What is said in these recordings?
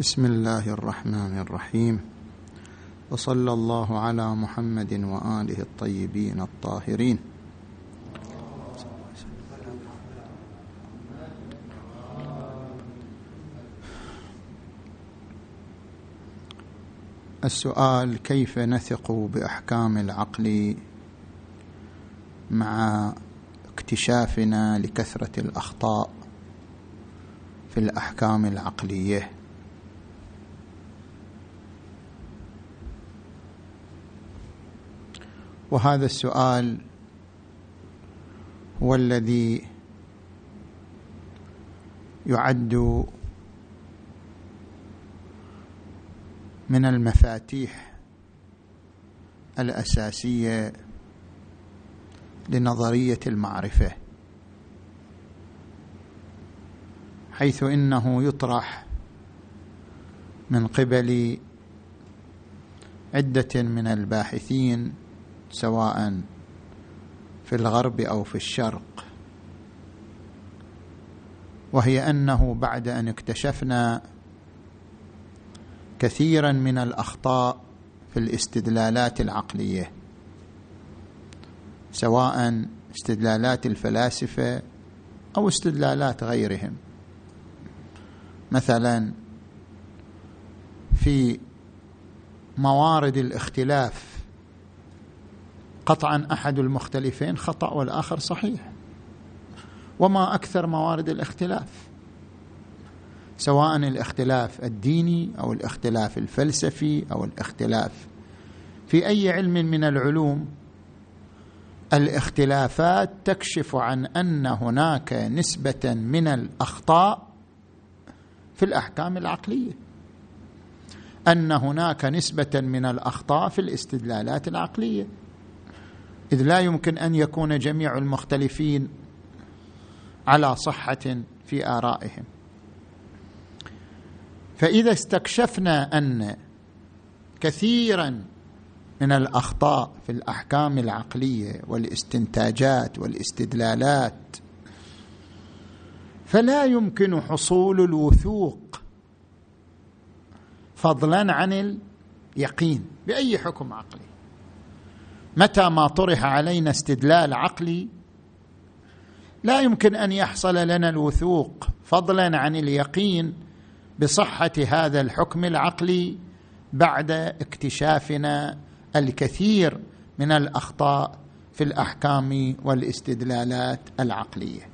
بسم الله الرحمن الرحيم. وصلى الله على محمد وآله الطيبين الطاهرين. السؤال كيف نثق بأحكام العقل مع اكتشافنا لكثرة الأخطاء في الأحكام العقلية؟ وهذا السؤال هو الذي يعد من المفاتيح الأساسية لنظرية المعرفة حيث إنه يطرح من قبل عدة من الباحثين سواء في الغرب أو في الشرق. وهي أنه بعد أن اكتشفنا كثيرا من الأخطاء في الاستدلالات العقلية سواء استدلالات الفلاسفة أو استدلالات غيرهم. مثلا في موارد الاختلاف قطعا أحد المختلفين خطأ والآخر صحيح. وما أكثر موارد الاختلاف سواء الاختلاف الديني أو الاختلاف الفلسفي أو الاختلاف في أي علم من العلوم الاختلافات تكشف عن أن هناك نسبة من الأخطاء في الأحكام العقلية. أن هناك نسبة من الأخطاء في الاستدلالات العقلية. إذ لا يمكن أن يكون جميع المختلفين على صحة في آرائهم. فإذا استكشفنا أن كثيرا من الأخطاء في الأحكام العقلية والاستنتاجات والاستدلالات فلا يمكن حصول الوثوق فضلا عن اليقين بأي حكم عقلي. متى ما طرح علينا استدلال عقلي لا يمكن أن يحصل لنا الوثوق فضلا عن اليقين بصحة هذا الحكم العقلي بعد اكتشافنا الكثير من الأخطاء في الأحكام والاستدلالات العقلية.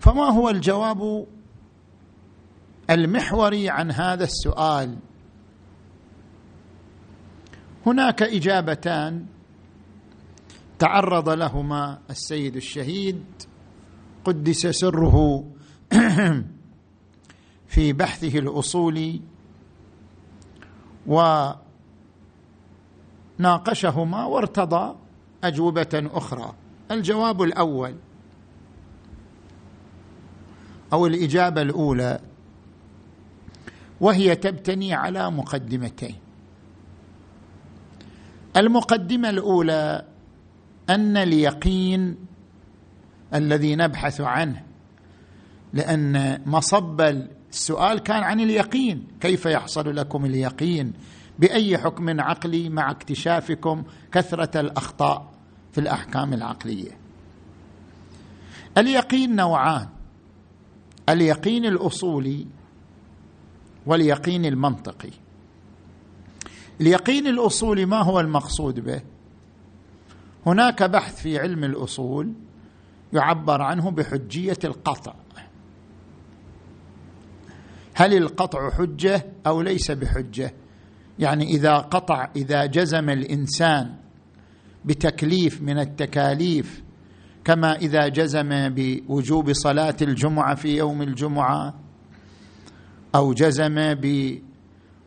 فما هو الجواب المحوري عن هذا السؤال؟ هناك إجابتان تعرض لهما السيد الشهيد قدس سره في بحثه الاصولي وناقشهما وارتضى أجوبة أخرى. الجواب الأول أو الإجابة الأولى وهي تبتني على مقدمتين. المقدمة الأولى أن اليقين الذي نبحث عنه لأن مصب السؤال كان عن اليقين. كيف يحصل لكم اليقين؟ بأي حكم عقلي مع اكتشافكم كثرة الأخطاء في الأحكام العقلية؟ اليقين نوعان اليقين الأصولي واليقين المنطقي. اليقين الاصولي ما هو المقصود به؟ هناك بحث في علم الأصول يعبر عنه بحجية القطع. هل القطع حجة أو ليس بحجة؟ يعني إذا قطع إذا جزم الإنسان بتكليف من التكاليف كما إذا جزم بوجوب صلاة الجمعة في يوم الجمعة أو جزم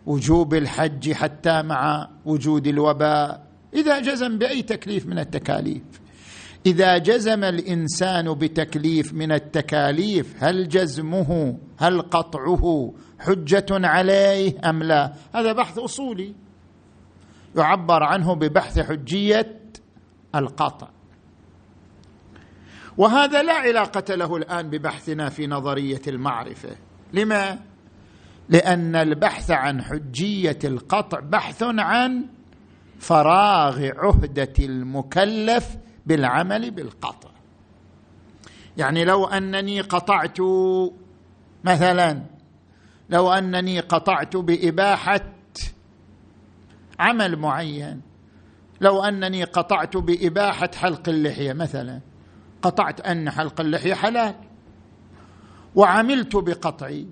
بوجوب الحج حتى مع وجود الوباء. إذا جزم بأي تكليف من التكاليف؟ إذا جزم الإنسان بتكليف من التكاليف هل جزمه هل قطعه حجة عليه أم لا؟ هذا بحث أصولي. يعبر عنه ببحث حجية القطع. وهذا لا علاقة له الآن ببحثنا في نظرية المعرفة. لما؟ لأن البحث عن حجية القطع بحث عن فراغ عهدة المكلف بالعمل بالقطع. يعني لو أنني قطعت مثلا لو أنني قطعت بإباحة عمل معين لو أنني قطعت بإباحة حلق اللحية مثلا قطعت أن حلق اللحية حلال وعملت بقطعي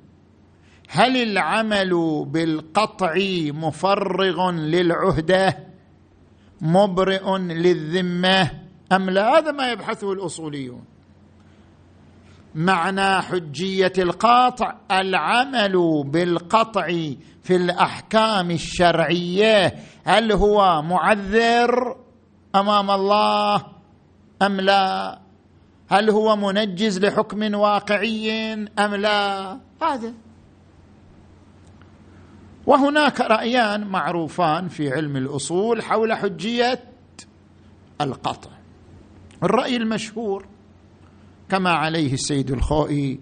هل العمل بالقطع مفرغ للعهدة مبرئ للذمة أم لا؟ هذا ما يبحثه الأصوليون. معنى حجية القاطع العمل بالقطع في الأحكام الشرعية هل هو معذر أمام الله أم لا؟ هل هو منجز لحكم واقعي أم لا؟ هذا وهناك رأيان معروفان في علم الأصول حول حجية القطع. الرأي المشهور كما عليه السيد الخوئي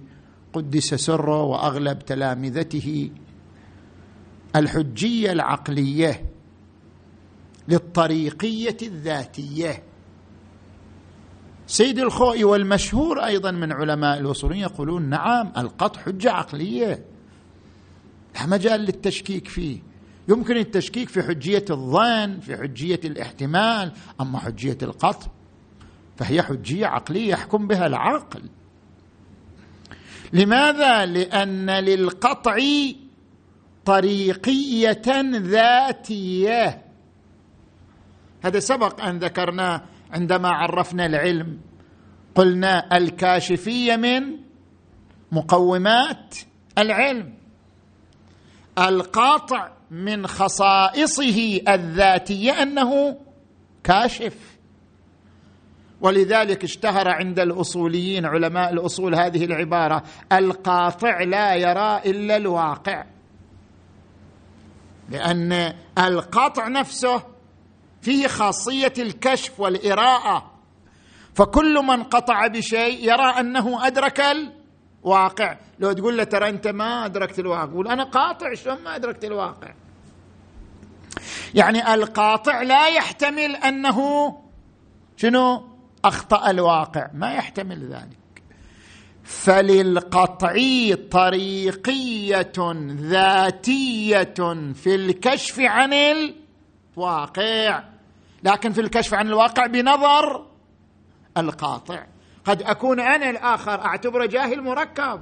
قدس سره وأغلب تلامذته الحجية العقلية للطريقية الذاتية. سيد الخوئي والمشهور أيضا من علماء الأصوليين يقولون نعم القطع حجة عقلية. مجال للتشكيك فيه. يمكن التشكيك في حجية الظن في حجية الاحتمال أما حجية القطع فهي حجية عقلية يحكم بها العقل. لماذا؟ لأن للقطع طريقية ذاتية. هذا سبق أن ذكرناه عندما عرفنا العلم قلنا الكاشفية من مقومات العلم. القاطع من خصائصه الذاتية أنه كاشف. ولذلك اشتهر عند الأصوليين علماء الأصول هذه العبارة القاطع لا يرى إلا الواقع. لأن القطع نفسه فيه خاصية الكشف والإراءة. فكل من قطع بشيء يرى أنه أدرك الواقع لو تقول له ترى أنت ما أدركت الواقع يقول أنا قاطع شلون ما أدركت الواقع؟ يعني القاطع لا يحتمل أنه شنو؟ أخطأ الواقع. ما يحتمل ذلك. فللقطع طريقية ذاتية في الكشف عن الواقع. لكن في الكشف عن الواقع بنظر القاطع. قد أكون أنا الآخر أعتبره جاهل مركب.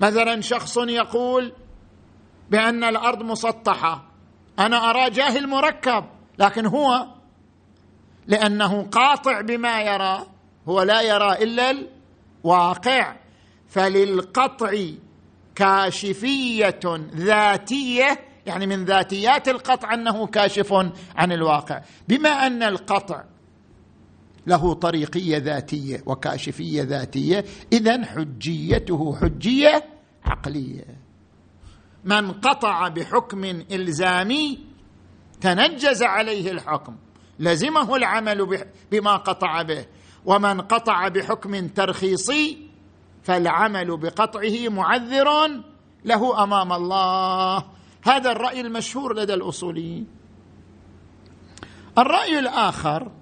مثلا شخص يقول بأن الأرض مسطحة أنا أرى جاهل مركب لكن هو لأنه قاطع بما يرى هو لا يرى إلا الواقع. فللقطع كاشفية ذاتية يعني من ذاتيات القطع أنه كاشف عن الواقع. بما أن القطع له طريقية ذاتية وكاشفية ذاتية. اذا حجيته حجية عقلية. من قطع بحكم إلزامي تنجز عليه الحكم. لزمه العمل بما قطع به. ومن قطع بحكم ترخيصي فالعمل بقطعه معذر له أمام الله. هذا الرأي المشهور لدى الأصوليين. الرأي الآخر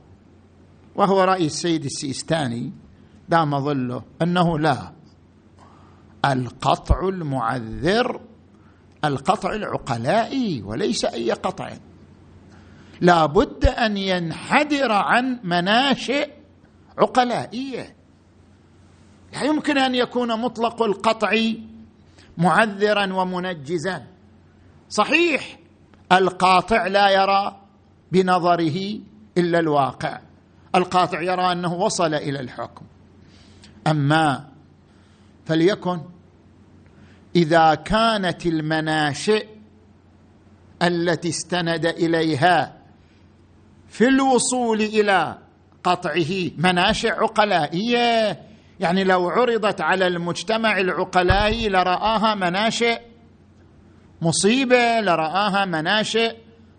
وهو راي السيد السيستاني دام ظله أنه لا. القطع المعذر القطع العقلائي وليس أي قطع. لا بد أن ينحدر عن مناشئ عقلائية. لا يمكن أن يكون مطلق القطع معذرا ومنجزا. صحيح القاطع لا يرى بنظره إلا الواقع. القاطع يرى أنه وصل إلى الحكم. أما فليكن إذا كانت المناشئ التي استند إليها في الوصول إلى قطعه مناشئ عقلائية يعني لو عرضت على المجتمع العقلائي لرآها مناشئ مصيبة لرآها مناشئ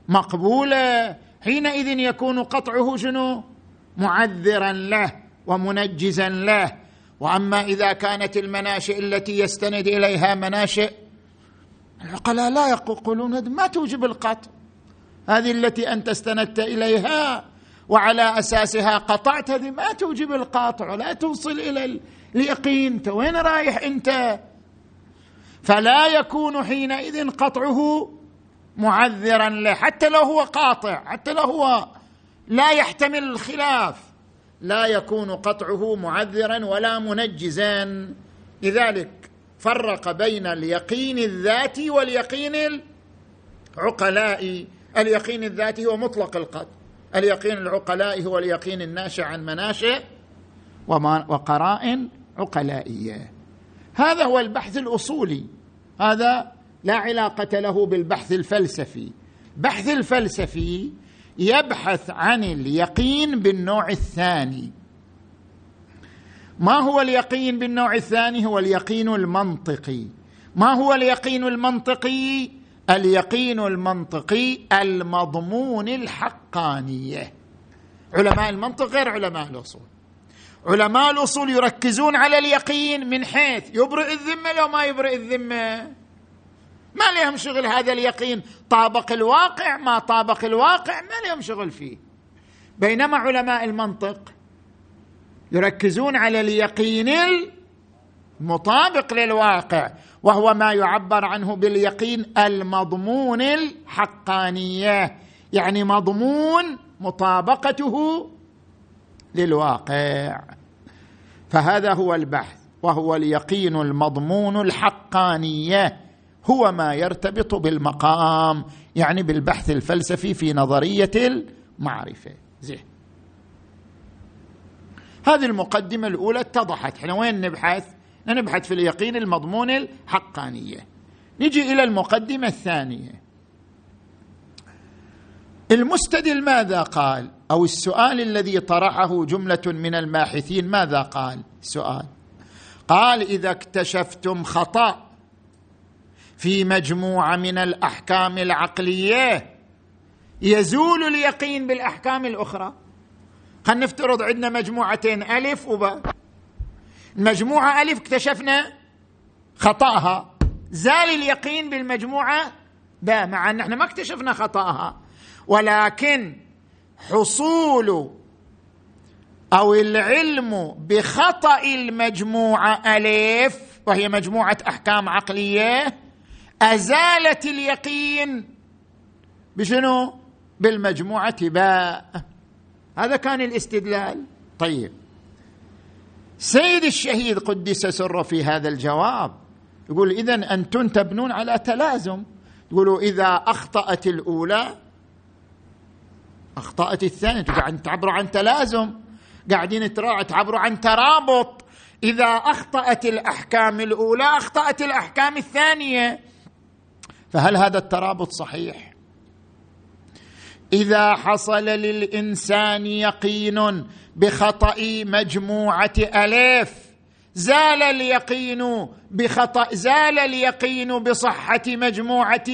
مقبولة حينئذ يكون قطعه شنو؟ معذرا له ومنجزا له. وأما إذا كانت المناشئ التي يستند إليها مناشئ العقلاء لا يقولون ما توجب القطع. هذه التي أنت استندت إليها وعلى أساسها قطعت هذه ما توجب القاطع ولا توصل إلى اليقين. وين رايح أنت؟ فلا يكون حينئذ قطعه معذرا له حتى لو هو قاطع حتى لو هو لا يحتمل الخلاف. لا يكون قطعه معذرا ولا منجزا. لذلك فرق بين اليقين الذاتي واليقين العقلاء. اليقين الذاتي هو مطلق القطع. اليقين العقلاء هو اليقين الناشئ عن مناشئ وقرائن عقلائية. هذا هو البحث الأصولي. هذا لا علاقة له بالبحث الفلسفي. بحث الفلسفي يبحث عن اليقين بالنوع الثاني. ما هو اليقين بالنوع الثاني؟ هو اليقين المنطقي. ما هو اليقين المنطقي؟ اليقين المنطقي المضمون الحقانيه علماء المنطق غير علماء الأصول. علماء الأصول يركزون على اليقين من حيث يبرئ الذمة لو ما يبرئ الذمة. ما لهم شغل هذا اليقين؟ طابق الواقع ما طابق الواقع ما لهم شغل فيه. بينما علماء المنطق يركزون على اليقين المطابق للواقع وهو ما يعبر عنه باليقين المضمون الحقانية يعني مضمون مطابقته للواقع. فهذا هو البحث وهو اليقين المضمون الحقانية. هو ما يرتبط بالمقام يعني بالبحث الفلسفي في نظرية المعرفة. زين. هذه المقدمة الأولى اتضحت. إحنا وين نبحث؟ نبحث في اليقين المضمون الحقانية. نجي إلى المقدمة الثانية. المستدل ماذا قال؟ أو السؤال الذي طرحه جملة من الباحثين ماذا قال؟ سؤال. قال إذا اكتشفتم خطأ في مجموعة من الأحكام العقلية. يزول اليقين بالأحكام الأخرى. خلينا نفترض عندنا مجموعتين ألف وباء المجموعة ألف اكتشفنا خطأها. زال اليقين بالمجموعة باء مع أن إحنا ما اكتشفنا خطأها. ولكن حصول أو العلم بخطأ المجموعة ألف وهي مجموعة أحكام عقلية أزالت اليقين بشنو؟ بالمجموعة باء. هذا كان الاستدلال. طيب. سيد الشهيد قدس سره في هذا الجواب. يقول اذا أنتم تبنون على تلازم. يقولوا إذا أخطأت الأولى أخطأت الثانية قاعدين تعبروا عن تلازم. قاعدين تعبروا عن ترابط. إذا أخطأت الأحكام الأولى أخطأت الأحكام الثانية. فهل هذا الترابط صحيح؟ إذا حصل للإنسان يقين بخطأ مجموعة الف زال اليقين بخطأ زال اليقين بصحة مجموعة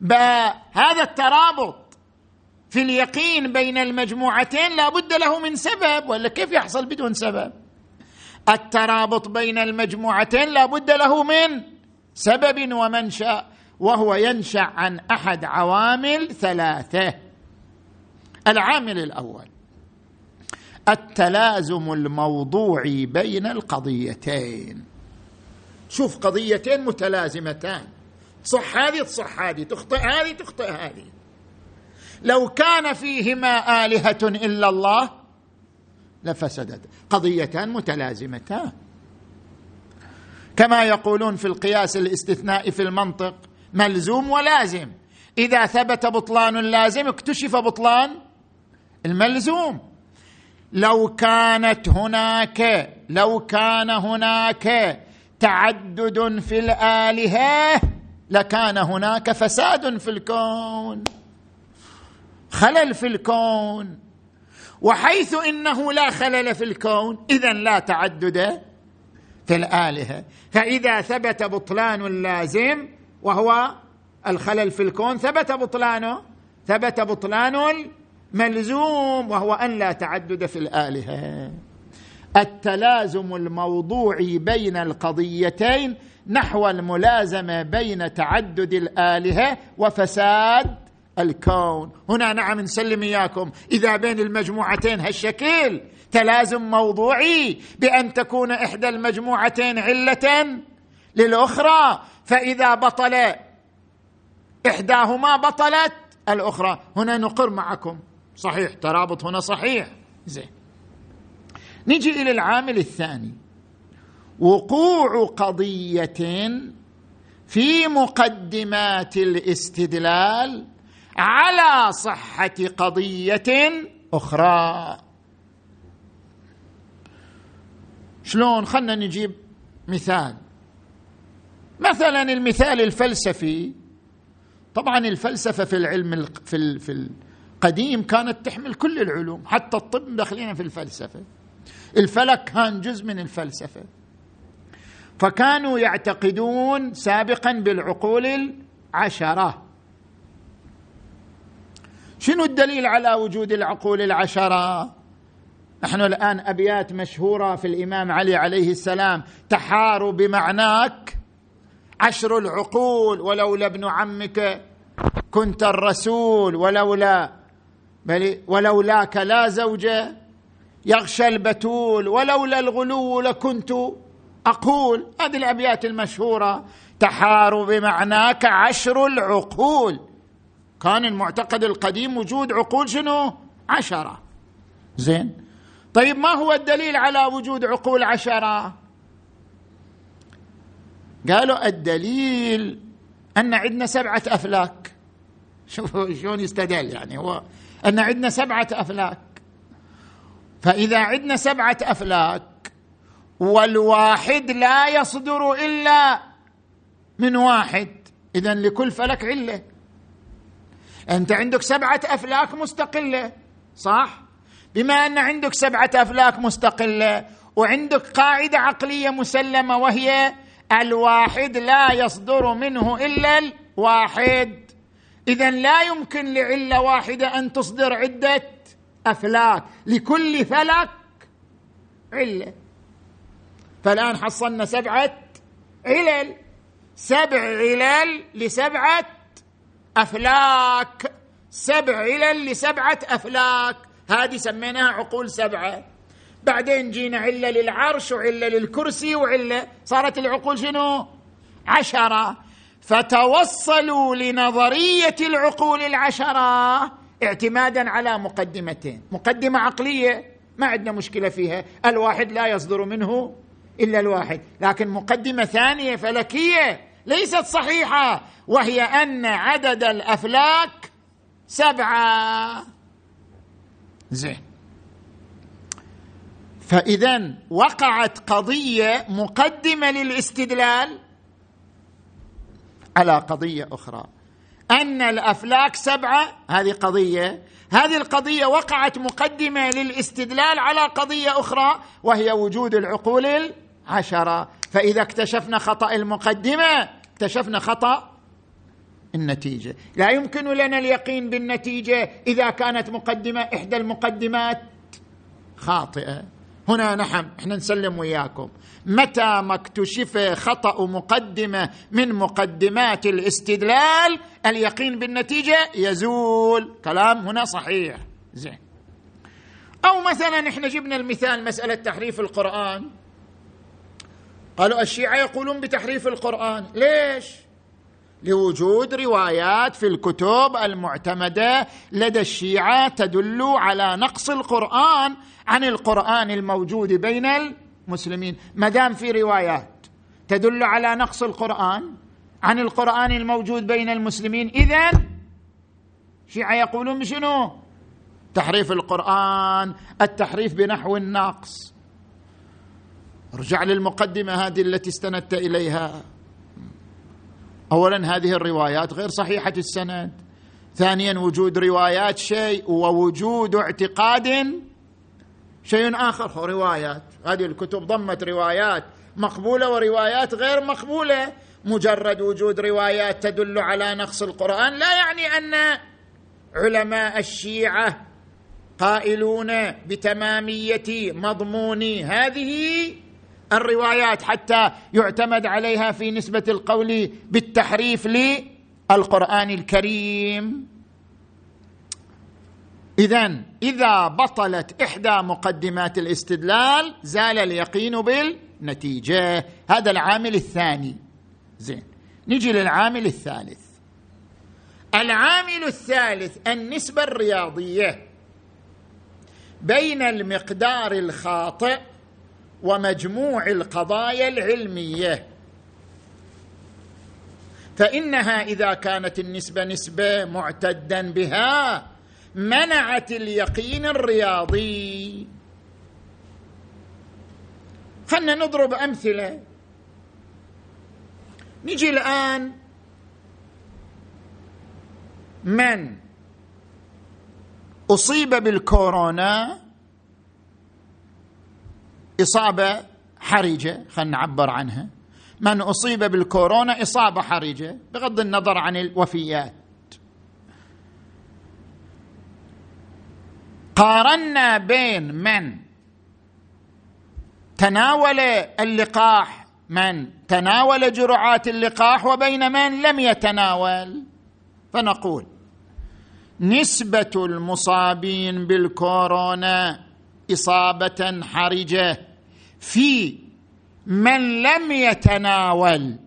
باء هذا الترابط في اليقين بين المجموعتين لا بد له من سبب ولا كيف يحصل بدون سبب؟ الترابط بين المجموعتين لا بد له من سبب ومنشا وهو ينشأ عن أحد عوامل ثلاثة. العامل الأول التلازم الموضوعي بين القضيتين. شوف قضيتين متلازمتان. صح هذه تصح هذه تخطئ هذه تخطئ هذه. لو كان فيهما آلهة إلا الله لفسدت. قضيتان متلازمتان. كما يقولون في القياس الاستثنائي في المنطق ملزوم ولازم. إذا ثبت بطلان اللازم اكتشف بطلان الملزوم. لو كانت هناك لو كان هناك تعدد في الآلهة لكان هناك فساد في الكون خلل في الكون. وحيث إنه لا خلل في الكون اذا لا تعدد في الآلهة. فإذا ثبت بطلان اللازم وهو الخلل في الكون. ثبت بطلانه ثبت بطلان الملزوم وهو أن لا تعدد في الآلهة. التلازم الموضوعي بين القضيتين نحو الملازمة بين تعدد الآلهة وفساد الكون. هنا نعم نسلم إياكم. إذا بين المجموعتين هالشكل تلازم موضوعي بأن تكون إحدى المجموعتين علة للأخرى فإذا بطل إحداهما بطلت الأخرى. هنا نقر معكم. صحيح ترابط هنا صحيح. زين. نجي إلى العامل الثاني. وقوع قضية في مقدمات الاستدلال على صحة قضية أخرى. شلون؟ خلنا نجيب مثال. مثلا المثال الفلسفي طبعا الفلسفة في العلم في في القديم كانت تحمل كل العلوم حتى الطب داخلين في الفلسفة. الفلك كان جزء من الفلسفة. فكانوا يعتقدون سابقا بالعقول العشرة. شنو الدليل على وجود العقول العشرة؟ نحن الآن أبيات مشهورة في الإمام علي عليه السلام. تحار بمعناك عشر العقول ولولا ابن عمك كنت الرسول ولولا بل ولولاك لا زوجه يغشى البتول ولولا الغلو لكنت أقول. هذه الأبيات المشهورة تحار بمعناك عشر العقول. كان المعتقد القديم وجود عقول شنو؟ عشرة. زين. طيب ما هو الدليل على وجود عقول عشرة؟ قالوا الدليل أن عندنا سبعة أفلاك. شوفوا شلون يستدل يعني هو أن عندنا سبعة أفلاك. فإذا عندنا سبعة أفلاك والواحد لا يصدر إلا من واحد. اذا لكل فلك علة. أنت عندك سبعة أفلاك مستقلة صح؟ بما أن عندك سبعة أفلاك مستقلة وعندك قاعدة عقلية مسلمة وهي الواحد لا يصدر منه إلا الواحد. اذا لا يمكن لعلة واحدة أن تصدر عدة افلاك لكل فلك علة. فالآن حصلنا سبعة علل. سبع علل لسبعة أفلاك. سبع علل لسبعة أفلاك. هذه سميناها عقول سبعة. بعدين جينا عله للعرش وعله للكرسي وعله صارت العقول شنو؟ عشرة. فتوصلوا لنظرية العقول العشرة اعتمادا على مقدمتين. مقدمة عقلية ما عندنا مشكلة فيها. الواحد لا يصدر منه إلا الواحد. لكن مقدمة ثانية فلكية ليست صحيحة وهي أن عدد الأفلاك سبعة. زين. فاذا وقعت قضية مقدمة للاستدلال على قضية أخرى. أن الأفلاك سبعة هذه قضية هذه القضية وقعت مقدمة للاستدلال على قضية أخرى وهي وجود العقول العشرة. فإذا اكتشفنا خطأ المقدمة اكتشفنا خطأ النتيجة. لا يمكن لنا اليقين بالنتيجة إذا كانت مقدمة إحدى المقدمات خاطئة. هنا نحن إحنا نسلم وياكم. متى ما اكتشف خطأ مقدمة من مقدمات الاستدلال اليقين بالنتيجة يزول. كلام هنا صحيح. زين. أو مثلا إحنا جبنا المثال مسألة تحريف القرآن. قالوا الشيعة يقولون بتحريف القرآن. ليش؟ لوجود روايات في الكتب المعتمدة لدى الشيعة تدل على نقص القرآن عن القرآن الموجود بين المسلمين. ما دام في روايات تدل على نقص القرآن عن القرآن الموجود بين المسلمين اذا الشيعه يقولون بشنو؟ تحريف القرآن التحريف بنحو النقص. ارجع للمقدمة هذه التي استندت إليها. اولا هذه الروايات غير صحيحة السند. ثانيا وجود روايات شيء ووجود اعتقاد شيء آخر. هو روايات. هذه الكتب ضمت روايات مقبولة وروايات غير مقبولة. مجرد وجود روايات تدل على نقص القرآن. لا يعني أن علماء الشيعة قائلون بتمامية مضمون هذه الروايات حتى يعتمد عليها في نسبة القول بالتحريف للقرآن الكريم. اذا إذا بطلت إحدى مقدمات الاستدلال زال اليقين بالنتيجة. هذا العامل الثاني. زين نجي للعامل الثالث. العامل الثالث النسبة الرياضية. بين المقدار الخاطئ ومجموع القضايا العلمية. فإنها إذا كانت النسبة نسبة معتدا بها منعت اليقين الرياضي. خلنا نضرب أمثلة. نجي الآن من أصيب بالكورونا إصابة حرجة خلينا نعبر عنها. من أصيب بالكورونا إصابة حرجة بغض النظر عن الوفيات. قارنا بين من تناول اللقاح من تناول جرعات اللقاح وبين من لم يتناول. فنقول نسبة المصابين بالكورونا إصابة حرجة في من لم يتناول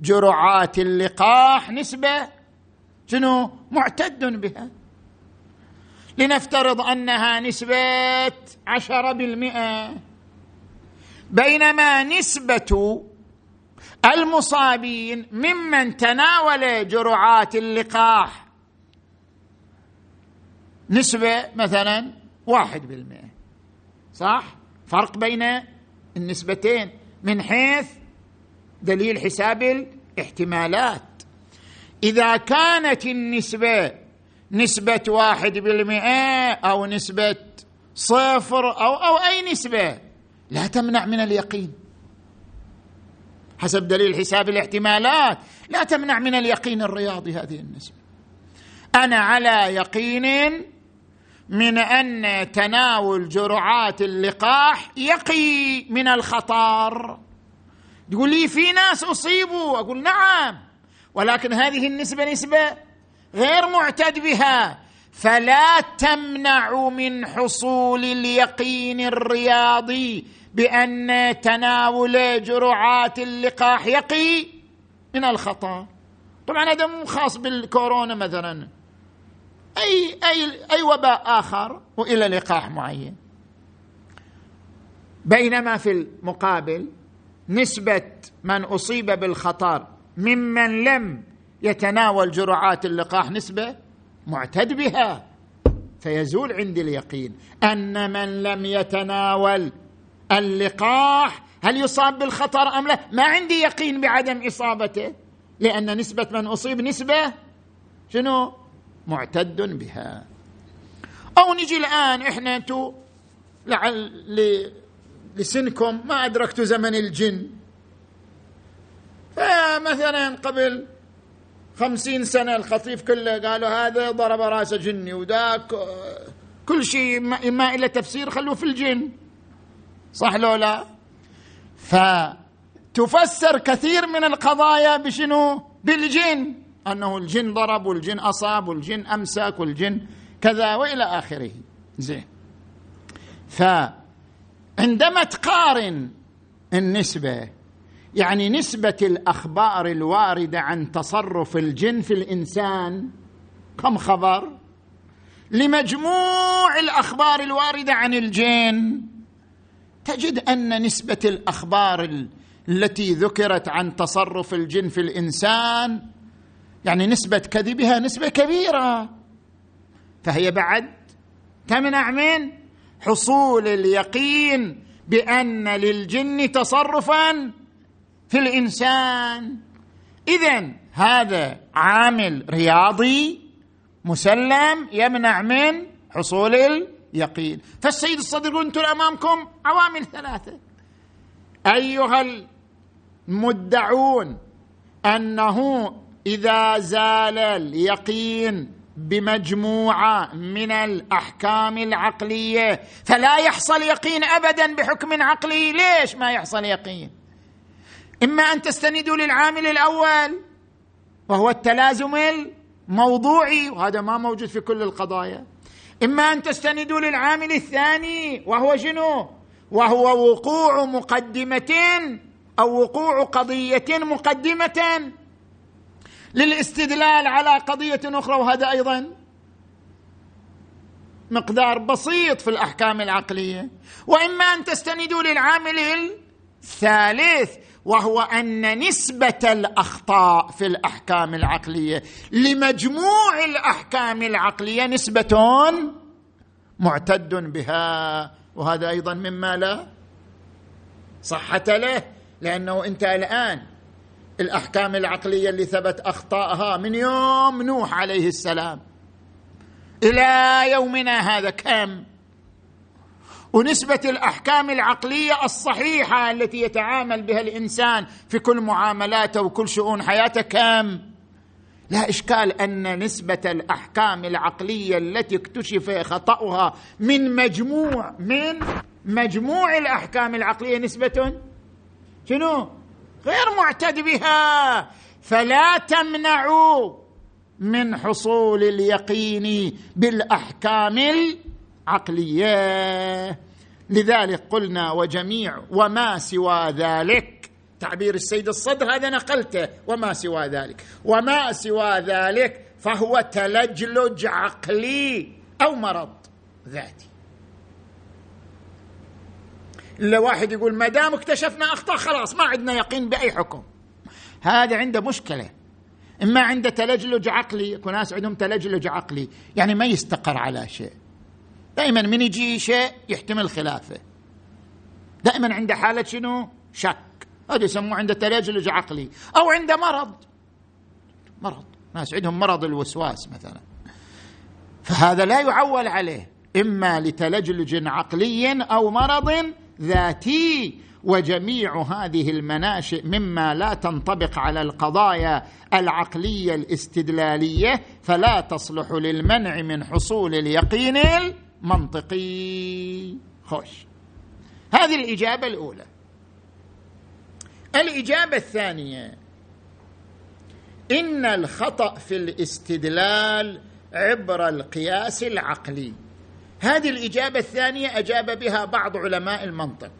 جرعات اللقاح نسبة شنو؟ معتد بها. لنفترض أنها نسبة عشرة بالمئة. بينما نسبة المصابين ممن تناول جرعات اللقاح نسبة مثلا واحد بالمئة. صح؟ فرق بين النسبتين. من حيث دليل حساب الاحتمالات. إذا كانت النسبة نسبة واحد بالمئة أو نسبة صفر أو أو أي نسبة لا تمنع من اليقين. حسب دليل حساب الاحتمالات لا تمنع من اليقين الرياضي هذه النسبة. أنا على يقين من أن تناول جرعات اللقاح يقي من الخطر. تقول لي في ناس أصيبوا؟ أقول نعم ولكن هذه النسبة نسبة غير معتد بها. فلا تمنع من حصول اليقين الرياضي بأن تناول جرعات اللقاح يقي من الخطر. طبعا هذا مو خاص بالكورونا مثلا. أي أي أي وباء آخر وإلى لقاح معين بينما في المقابل نسبة من أصيب بالخطر ممن لم يتناول جرعات اللقاح نسبة معتد بها فيزول عندي اليقين أن من لم يتناول اللقاح هل يصاب بالخطر أم لا؟ ما عندي يقين بعدم إصابته لأن نسبة من أصيب نسبة شنو؟ معتد بها. أو نجي الآن إحنا أنتم لعل لسنكم ما أدركتوا زمن الجن. فمثلا قبل خمسين سنة الخطيف كله قالوا هذا ضرب راسه جني وذاك كل شيء ما إلى تفسير خلوه في الجن. صح لو لا؟ فتفسر كثير من القضايا بشنو؟ بالجن. أنه الجن ضرب والجن أصاب والجن أمسك والجن كذا وإلى آخره. زين. فعندما تقارن النسبة يعني نسبة الأخبار الواردة عن تصرف الجن في الإنسان كم خبر؟ لمجموع الأخبار الواردة عن الجن تجد أن نسبة الأخبار التي ذكرت عن تصرف الجن في الإنسان يعني نسبة كذبها نسبة كبيرة. فهي بعد تمنع من حصول اليقين بأن للجن تصرفا في الإنسان. إذا هذا عامل رياضي مسلم يمنع من حصول اليقين. فالسيد الصدر يقول أنتم أمامكم عوامل ثلاثة. أيها المدعون أنه إذا زال اليقين بمجموعة من الأحكام العقلية فلا يحصل يقين ابدا بحكم عقلي. ليش ما يحصل يقين؟ إما أن تستندوا للعامل الأول وهو التلازم الموضوعي وهذا ما موجود في كل القضايا. إما أن تستندوا للعامل الثاني وهو شنو؟ وهو وقوع مقدمة أو وقوع قضية مقدمة. للاستدلال على قضية أخرى وهذا أيضا مقدار بسيط في الأحكام العقلية. وإما أن تستندوا للعامل الثالث وهو أن نسبة الأخطاء في الأحكام العقلية. لمجموع الأحكام العقلية نسبة معتد بها وهذا أيضا مما لا صحة له لأنه أنت الآن الأحكام العقلية اللي ثبت اخطائها من يوم نوح عليه السلام. إلى يومنا هذا كم؟ ونسبة الأحكام العقلية الصحيحة التي يتعامل بها الإنسان في كل معاملاته وكل شؤون حياته كم؟ لا إشكال أن نسبة الأحكام العقلية التي اكتشف خطأها من مجموع من مجموع الأحكام العقلية نسبة. شنو؟ غير معتد بها. فلا تمنعوا من حصول اليقين بالأحكام العقلية. لذلك قلنا وجميع وما سوى ذلك تعبير السيد الصدر هذا نقلته وما سوى ذلك. وما سوى ذلك فهو تلجلج عقلي أو مرض ذاتي. الا واحد يقول ما دام اكتشفنا أخطاء خلاص ما عندنا يقين بأي حكم. هذا عنده مشكلة. إما عنده تلجلج عقلي يكون ناس عندهم تلجلج عقلي يعني ما يستقر على شيء. دائما من يجي شيء يحتمل خلافه دائما عنده حالة شنو؟ شك. هذا يسموه عنده تلجلج عقلي. أو عنده مرض. مرض. ناس عندهم مرض الوسواس مثلا. فهذا لا يعول عليه. إما لتلجلج عقلي أو مرض ذاتي وجميع هذه المناشئ مما لا تنطبق على القضايا العقلية الاستدلالية فلا تصلح للمنع من حصول اليقين المنطقي. خوش. هذه الإجابة الأولى. الإجابة الثانية. إن الخطأ في الاستدلال عبر القياس العقلي. هذه الإجابة الثانية أجاب بها بعض علماء المنطق.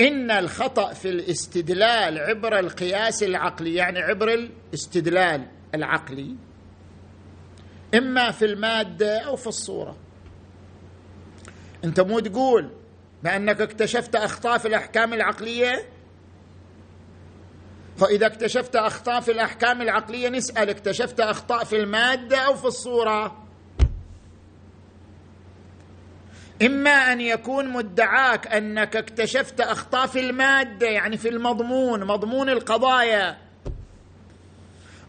إن الخطأ في الاستدلال عبر القياس العقلي يعني عبر الاستدلال العقلي إما في المادة أو في الصورة. أنت مو تقول بأنك اكتشفت أخطاء في الأحكام العقلية؟ فإذا اكتشفت أخطاء في الأحكام العقلية نسأل اكتشفت أخطاء في المادة أو في الصورة. إما أن يكون مدعاك أنك اكتشفت اخطاء في المادة يعني في المضمون مضمون القضايا.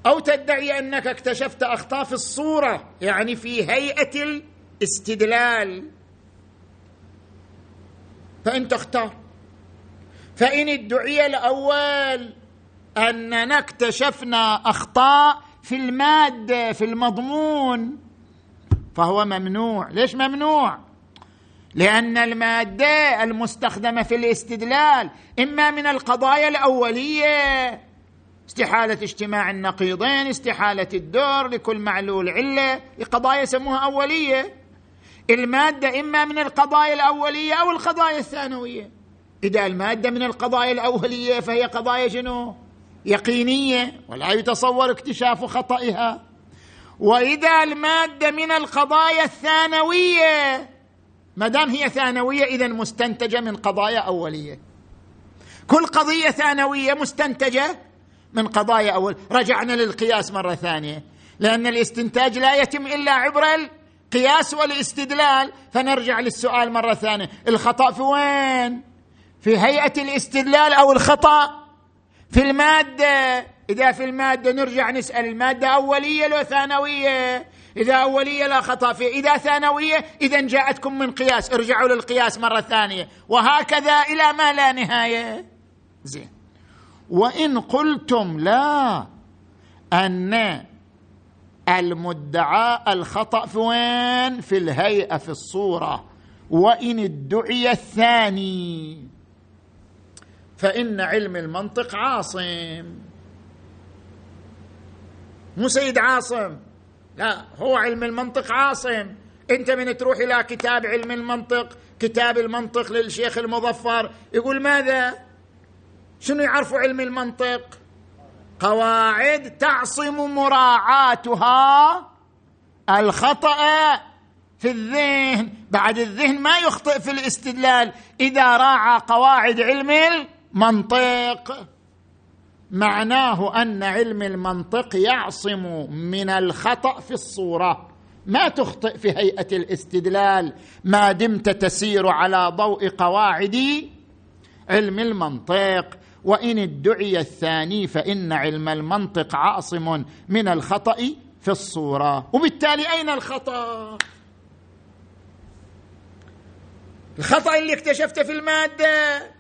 أو تدعي أنك اكتشفت اخطاء في الصورة يعني في هيئة الاستدلال. فانت اختار فإن ادعي الأول أننا اكتشفنا أخطاء في المادة في المضمون فهو ممنوع. ليش ممنوع؟ لأن المادة المستخدمة في الاستدلال إما من القضايا الأولية استحالة اجتماع النقيضين استحالة الدور لكل معلول علة قضايا يسموها أولية. المادة إما من القضايا الأولية أو القضايا الثانوية. إذا المادة من القضايا الأولية فهي قضايا شنو؟ يقينية ولا يتصور اكتشاف خطئها. وإذا المادة من القضايا الثانوية ما دام هي ثانوية اذا مستنتجة من قضايا أولية. كل قضية ثانوية مستنتجة من قضايا أول. رجعنا للقياس مرة ثانية. لأن الاستنتاج لا يتم إلا عبر القياس والاستدلال. فنرجع للسؤال مرة ثانية. الخطأ في وين؟ في هيئة الاستدلال أو الخطأ في المادة؟ إذا في المادة نرجع نسأل المادة أولية لو ثانوية. إذا أولية لا خطأ فيه إذا ثانوية إذا جاءتكم من قياس ارجعوا للقياس مرة ثانية. وهكذا إلى ما لا نهاية. زين. وإن قلتم لا أن المدعى الخطأ في وين؟ في الهيئة في الصورة. وإن ادعي الثاني فإن علم المنطق عاصم. مو سيد عاصم. لا هو علم المنطق عاصم. انت من تروح إلى كتاب علم المنطق كتاب المنطق للشيخ المظفر يقول ماذا؟ شنو يعرفوا علم المنطق؟ قواعد تعصم مراعاتها الخطأ في الذهن. بعد الذهن ما يخطئ في الاستدلال إذا راعى قواعد علم المنطق. معناه أن علم المنطق يعصم من الخطأ في الصورة. ما تخطئ في هيئة الاستدلال. ما دمت تسير على ضوء قواعد علم المنطق. وإن ادعي الثاني فإن علم المنطق عاصم من الخطأ في الصورة. وبالتالي أين الخطأ؟ الخطأ اللي اكتشفته في المادة.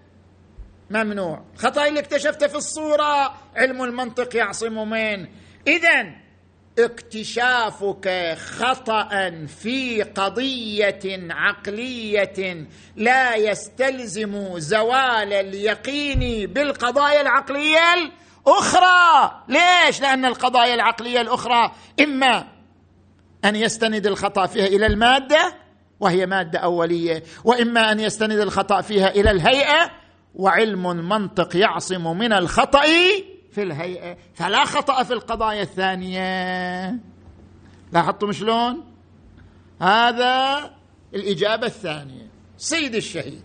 ممنوع. الخطا اللي اكتشفته في الصورة علم المنطق يعصم من؟ اذا اكتشافك خطأ في قضية عقلية لا يستلزم زوال اليقين بالقضايا العقلية الأخرى. ليش؟ لأن القضايا العقلية الأخرى إما أن يستند الخطأ فيها إلى المادة وهي مادة أولية وإما أن يستند الخطأ فيها إلى الهيئة وعلم المنطق يعصم من الخطأ في الهيئة. فلا خطأ في القضايا الثانية. لاحظتم شلون؟ هذا الإجابة الثانية. سيد الشهيد.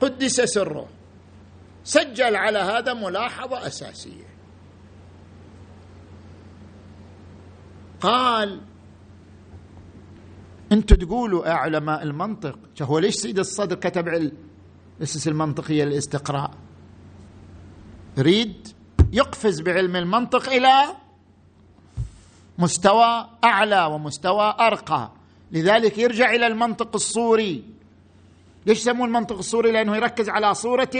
قدس سره. سجل على هذا ملاحظة أساسية. قال أنتم تقولوا يا علماء المنطق هو ليش سيد الصدر كتب الاسس المنطقية للاستقراء. يريد يقفز بعلم المنطق إلى مستوى أعلى ومستوى أرقى. لذلك يرجع إلى المنطق الصوري ليش يسموه المنطق الصوري لأنه يركز على صورة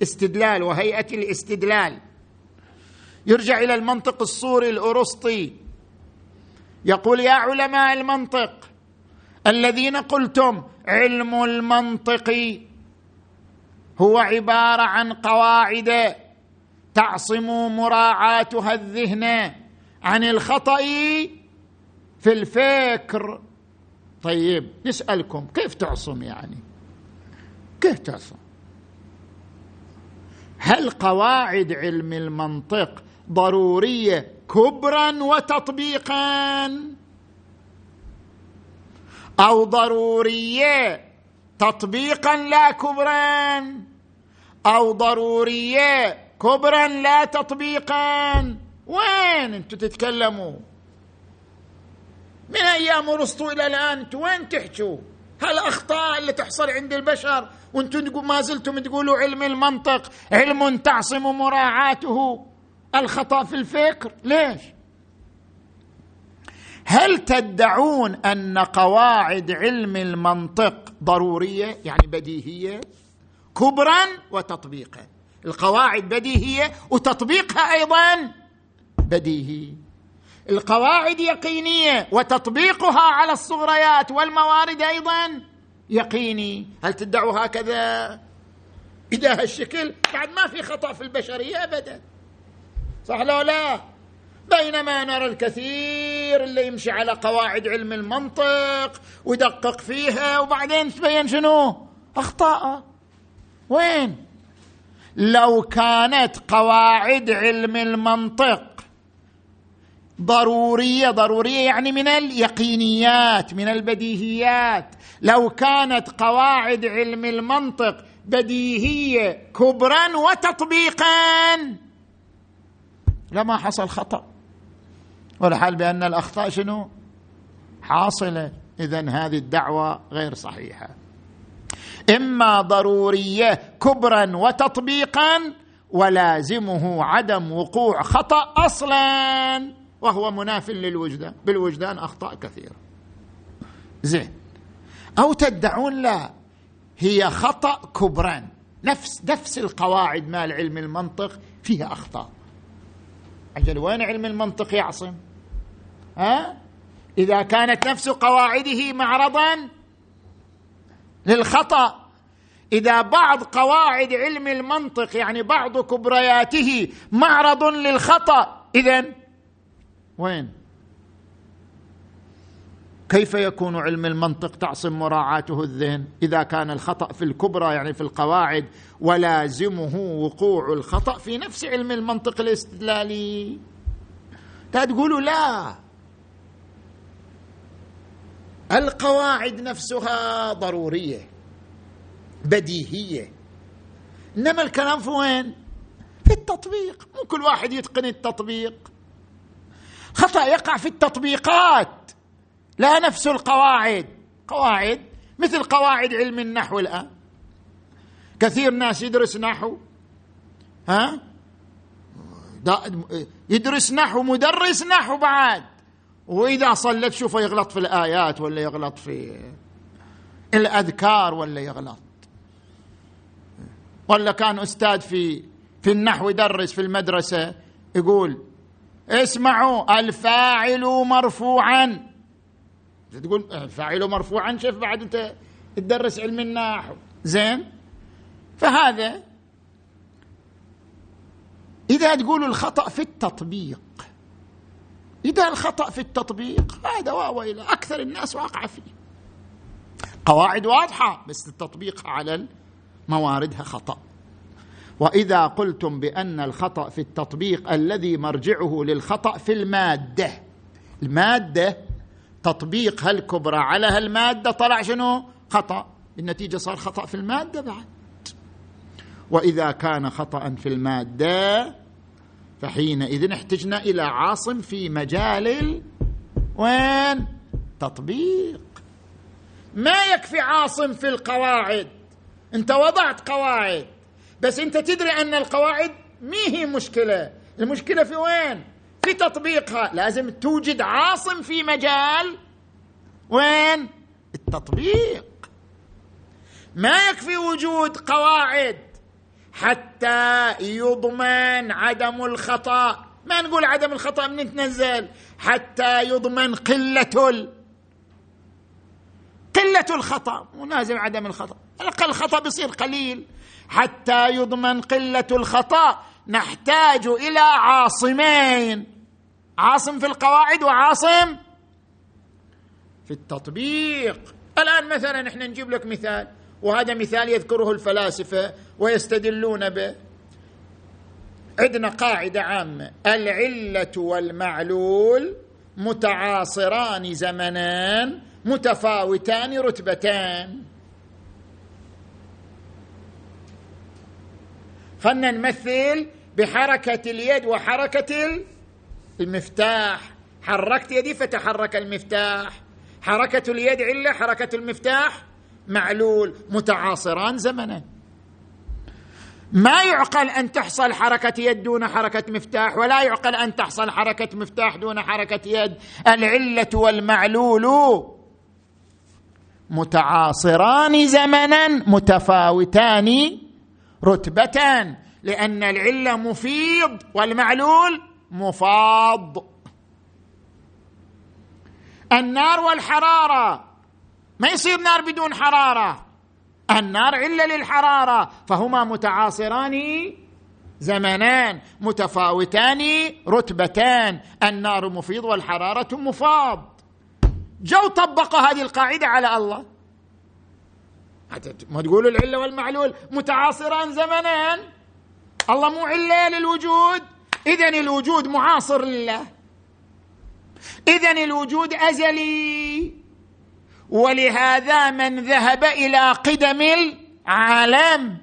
الاستدلال وهيئة الاستدلال. يرجع إلى المنطق الصوري الارسطي يقول يا علماء المنطق الذين قلتم علم المنطق هو عبارة عن قواعد تعصم مراعاتها الذهن عن الخطأ في الفكر. طيب نسألكم كيف تعصم يعني؟ كيف تعصم؟ هل قواعد علم المنطق ضرورية كبرا وتطبيقا؟ أو ضرورية تطبيقا لا كبرا أو ضرورية كبرا لا تطبيقا. وين أنتم تتكلموا؟ من أيام أرسطو إلى الآن أنتم وين تحكوا هالاخطاء اللي تحصل عند البشر وأنتم ما زلتم تقولوا علم المنطق علم تعصم مراعاته. الخطأ في الفكر. ليش؟ هل تدعون أن قواعد علم المنطق ضرورية يعني بديهية كبرا وتطبيقا. القواعد بديهية وتطبيقها أيضا بديهي. القواعد يقينية وتطبيقها على الصغريات والموارد أيضا يقيني. هل تدعوا هكذا؟ إذا هالشكل بعد ما في خطأ في البشرية ابدا. صح لو لا؟ بينما نرى الكثير اللي يمشي على قواعد علم المنطق ويدقق فيها وبعدين تبين شنو؟ أخطاء. وين؟ لو كانت قواعد علم المنطق ضرورية ضرورية يعني من اليقينيات من البديهيات. لو كانت قواعد علم المنطق بديهية كبرا وتطبيقا لما حصل خطأ. والحال بأن الأخطاء شنو؟ حاصلة. إذا هذه الدعوة غير صحيحة. إما ضرورية كبرا وتطبيقا ولازمه عدم وقوع خطأ أصلا وهو مناف للوجدان. بالوجدان أخطاء كثيرة. زين. أو تدعون لا هي خطأ كبران نفس نفس القواعد مال علم المنطق فيها أخطاء. أجل وين علم المنطق يعصم. ها؟ إذا كانت نفس قواعده معرضا للخطأ إذا بعض قواعد علم المنطق يعني بعض كبرياته معرض للخطأ إذا وين؟ كيف يكون علم المنطق تعصم مراعاته الذهن؟ إذا كان الخطأ في الكبرى يعني في القواعد ولازمه وقوع الخطأ في نفس علم المنطق الاستدلالي. تقولوا لا. القواعد نفسها ضرورية بديهية. إنما الكلام في وين؟ في التطبيق. مو كل واحد يتقن التطبيق. خطأ يقع في التطبيقات. لا نفس القواعد. قواعد؟ مثل قواعد علم النحو الآن. كثير ناس يدرس نحو. ها؟ يدرس نحو مدرس نحو بعد. وإذا صلت شوفه يغلط في الآيات ولا يغلط في الأذكار ولا يغلط. ولا كان أستاذ في في النحو يدرس في المدرسة يقول اسمعوا الفاعل مرفوعا. تقول فاعله مرفوعا شوف بعد أنت تدرس علم النحو زين؟ فهذا إذا تقول الخطأ في التطبيق إذا الخطأ في التطبيق هذا واو إلى أكثر الناس واقعة فيه. قواعد واضحة بس تطبيقها على مواردها خطأ. وإذا قلتم بأن الخطأ في التطبيق الذي مرجعه للخطأ في المادة المادة تطبيق هالكبرى على هالمادة طلع شنو؟ خطأ. النتيجة صار خطأ في المادة بعد. وإذا كان خطأ في المادة فحينئذ احتجنا إلى عاصم في مجال وين؟ تطبيق. ما يكفي عاصم في القواعد. انت وضعت قواعد. بس انت تدري أن القواعد مي هي مشكلة. المشكلة في وين؟ في تطبيقها. لازم توجد عاصم في مجال. وين؟ التطبيق. ما يكفي وجود قواعد حتى يضمن عدم الخطأ. ما نقول عدم الخطأ من تنزل حتى يضمن قلة ال... قلة الخطأ. مو لازم عدم الخطأ. الاقل الخطأ بيصير قليل. حتى يضمن قلة الخطأ نحتاج إلى عاصمين. عاصم في القواعد وعاصم في التطبيق. الآن مثلا إحنا نجيب لك مثال وهذا مثال يذكره الفلاسفة ويستدلون به. عندنا قاعدة عامة العلة والمعلول متعاصران زمنان متفاوتان رتبتان. خلنا نمثل بحركة اليد وحركة المفتاح. حركت يدي فتحرك المفتاح. حركة اليد عله حركة المفتاح. معلول متعاصران زمنا. ما يعقل أن تحصل حركة يد دون حركة مفتاح ولا يعقل أن تحصل حركة مفتاح دون حركة يد. العلة والمعلول متعاصران زمنا متفاوتان رتبه لأن العلة مفيض والمعلول مفاض. النار والحرارة ما يصير نار بدون حرارة. النار عله للحرارة فهما متعاصران زمنان متفاوتان رتبتان. النار مفيض والحرارة مفاض. جو طبقوا هذه القاعدة على الله. ما تقولوا العلة والمعلول متعاصران زمنان. الله مو علة للوجود. اذا الوجود معاصر لله. اذا الوجود أزلي. ولهذا من ذهب إلى قدم العالم.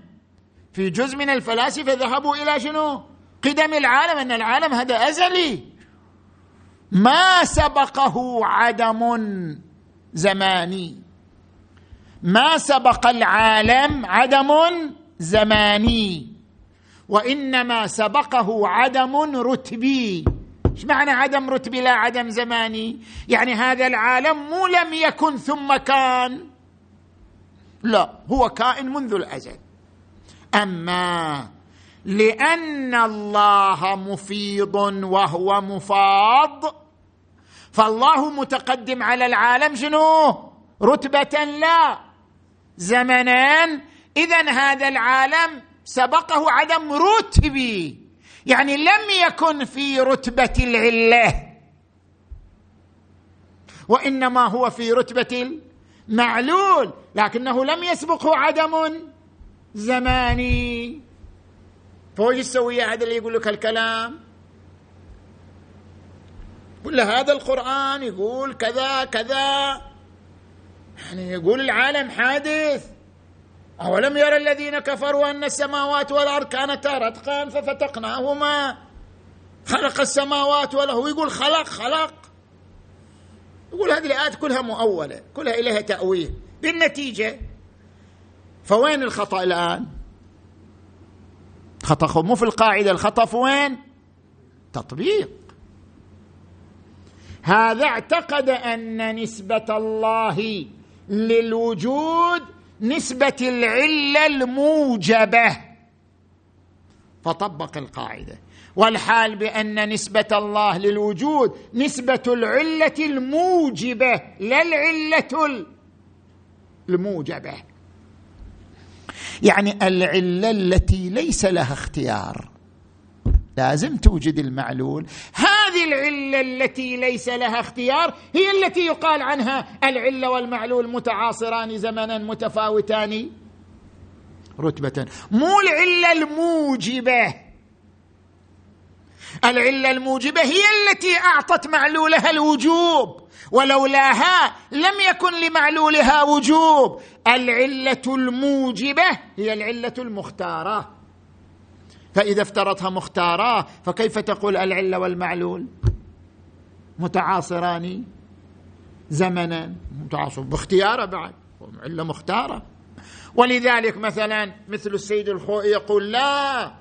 في جزء من الفلاسفة ذهبوا إلى شنو؟ قدم العالم أن العالم هذا أزلي. ما سبقه عدم زماني. ما سبق العالم عدم زماني. وإنما سبقه عدم رتبي إيش معنى عدم رتبي لا عدم زماني. يعني هذا العالم مو لم يكن ثم كان. لا هو كائن منذ الأزل. أما لأن الله مفيض وهو مفاض فالله متقدم على العالم شنو؟ رتبة لا. زمنا. اذا هذا العالم سبقه عدم رتبي يعني لم يكن في رتبة العلة. وإنما هو في رتبة المعلول لكنه لم يسبقه عدم زماني. فهو يسوي هذا اللي يقول لك الكلام. يقول له هذا القرآن يقول كذا كذا. يعني يقول العالم حادث. أولم يرى الذين كفروا أن السماوات والأرض كانتا رتقا ففتقناهما؟ خلق السماوات وله. يقول خلق خلق. يقول هذه الآيات كلها مؤولة كلها إليها تأويل. بالنتيجة فوين الخطأ الآن؟ خطأ مو في القاعدة الخطأ في وين؟ تطبيق. هذا اعتقد أن نسبة الله للوجود نسبة العلة الموجبة. فطبق القاعدة. والحال بأن نسبة الله للوجود نسبة العلة الموجبة لا العلة الموجبة. يعني العلة التي ليس لها اختيار. لازم توجد المعلول. هذه العلة التي ليس لها اختيار هي التي يقال عنها العلة والمعلول متعاصران زمنا متفاوتان. رتبة. مو العلة الموجبة. العلة الموجبة هي التي أعطت معلولها الوجوب ولولاها لم يكن لمعلولها وجوب. العلة الموجبة هي العلة المختارة. فإذا افترضها مختاره فكيف تقول العلة والمعلول؟ متعاصران زمنا متعاصر باختياره بعد علة مختارة. ولذلك مثلا مثل السيد الخوئي يقول لا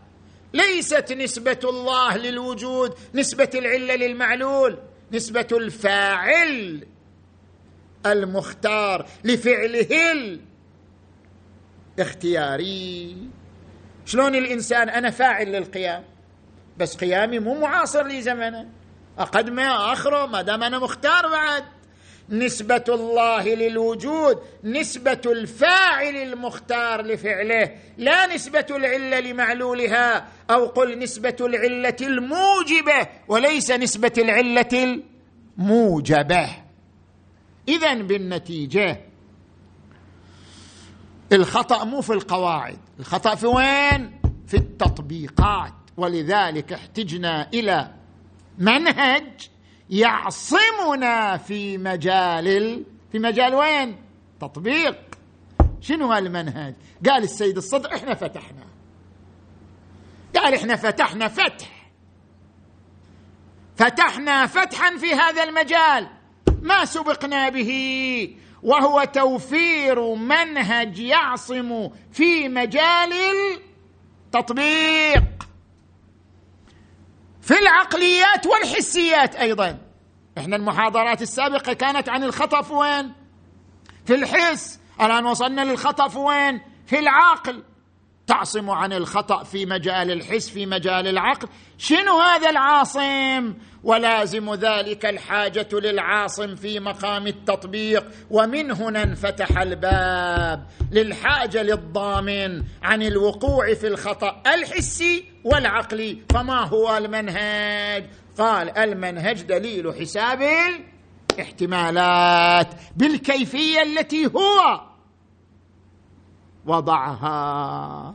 ليست نسبة الله للوجود نسبة العلة للمعلول نسبة الفاعل المختار لفعله الاختياري. شلون الإنسان أنا فاعل للقيام بس قيامي مو معاصر لي زمنا. اقدمه آخره ما دام أنا مختار بعد. نسبة الله للوجود نسبة الفاعل المختار لفعله لا نسبة العلة لمعلولها أو قل نسبة العلة الموجبة وليس نسبة العلة الموجبة. اذا بالنتيجة الخطأ مو في القواعد. الخطأ في وين؟ في التطبيقات. ولذلك احتجنا إلى منهج يعصمنا في مجال ال... في مجال وين؟ تطبيق. شنو هالمنهج؟ قال السيد الصدر إحنا فتحنا. قال إحنا فتحنا فتح. فتحنا فتحا في هذا المجال. ما سبقنا به. وهو توفير منهج يعصم في مجال التطبيق. في العقليات والحسيات أيضا. إحنا المحاضرات السابقة كانت عن الخطا في وين؟ في الحس. الآن وصلنا للخطا في وين؟ في العقل. تعصم عن الخطأ في مجال الحس في مجال العقل. شنو هذا العاصم؟ ولازم ذلك الحاجة للعاصم في مقام التطبيق. ومن هنا انفتح الباب للحاجة للضامن عن الوقوع في الخطأ الحسي والعقلي. فما هو المنهج؟ قال المنهج دليل حساب الاحتمالات بالكيفية التي هو وضعها.